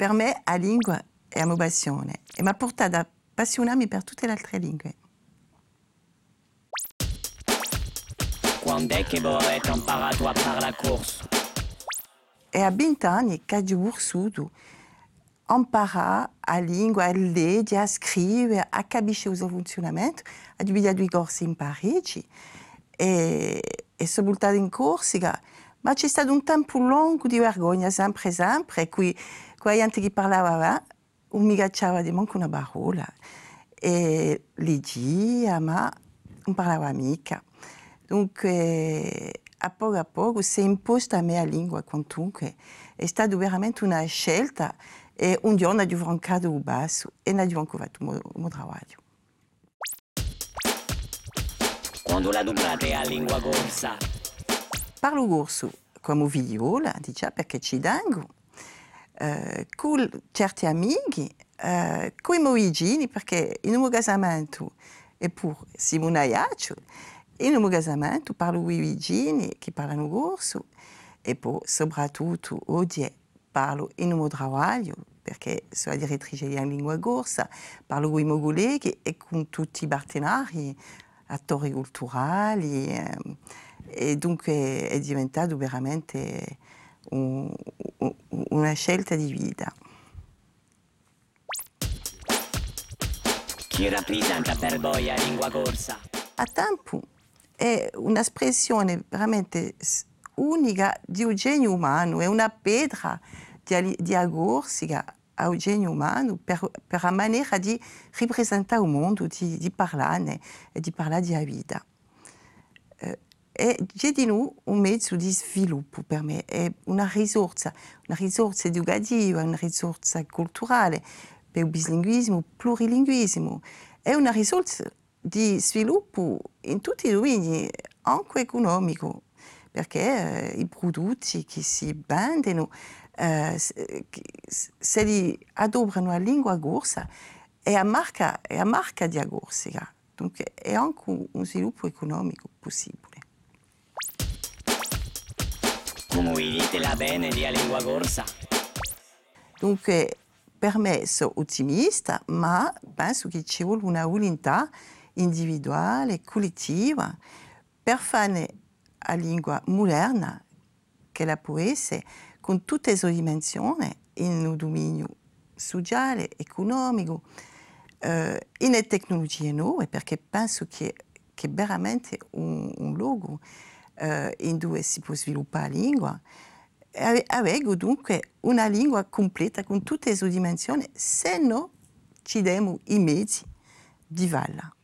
per me a lingua è una passione e mi ha portato a appassionarmi per tutte le altre lingue. Quando è che vorrete imparare a fare la corsa? E a 20 anni che ho vissuto impara a língua, a ler, a escrever, a cabichar o seu funcionamento, a dividir dois cursos em Paris. E, e sobretudo em Córcega, ma c'è stato un tempo lungo di vergogna, sempre, sempre, qui, la gente che parlava, mi cacciava di manco una parola. E ma non parlava mica. Dunque, a poco a poco si è imposta a me la lingua quantunque. È stata veramente una scelta e un giorno ho il basso e ho il mio lavoro. La? Parlo corso come viola, diciamo, perché ci tengo, eh, con certi amici, eh, con i miei vicini, perché in un casamento pure Simona Iaccio, in un casamento parlo con i che parlano corso e poi soprattutto oggi parlo in un lavoro perché sono direttrice di lingua corsa, parlo con i miei colleghi e con tutti i partenari, attori culturali eh, e dunque è diventato veramente un, un, una scelta di vita. Chi rappresenta per voi la lingua corsa? A tempo è un'espressione veramente unica di un genio umano, è una pietra di, di agorsica al genio umano per, per la maniera di rappresentare il mondo, di, di parlarne e di parlare della vita. Eh, è di noi un mezzo di sviluppo per me, è una risorsa, una risorsa educativa, una risorsa culturale per il bilinguismo, plurilinguismo, è una risorsa di sviluppo in tutti i domini, anche economico, perché eh, i prodotti che si vendono, eh, se li adoperano la lingua gorsa, è a marca, è a marca di Agorsica. Dunque è anche un sviluppo economico possibile. Come dite la bene di lingua corsa? Dunque, per me sono ottimista, ma penso che ci vuole una volontà individuale, collettiva, per fare la lingua moderna, che la può essere, con tutte le sue dimensioni, in un dominio sociale, economico, eh, in tecnologie nuove, perché penso che, che veramente un, un luogo eh, in cui si può sviluppare la lingua, avevo dunque una lingua completa con tutte le sue dimensioni se non ci diamo i mezzi di valla.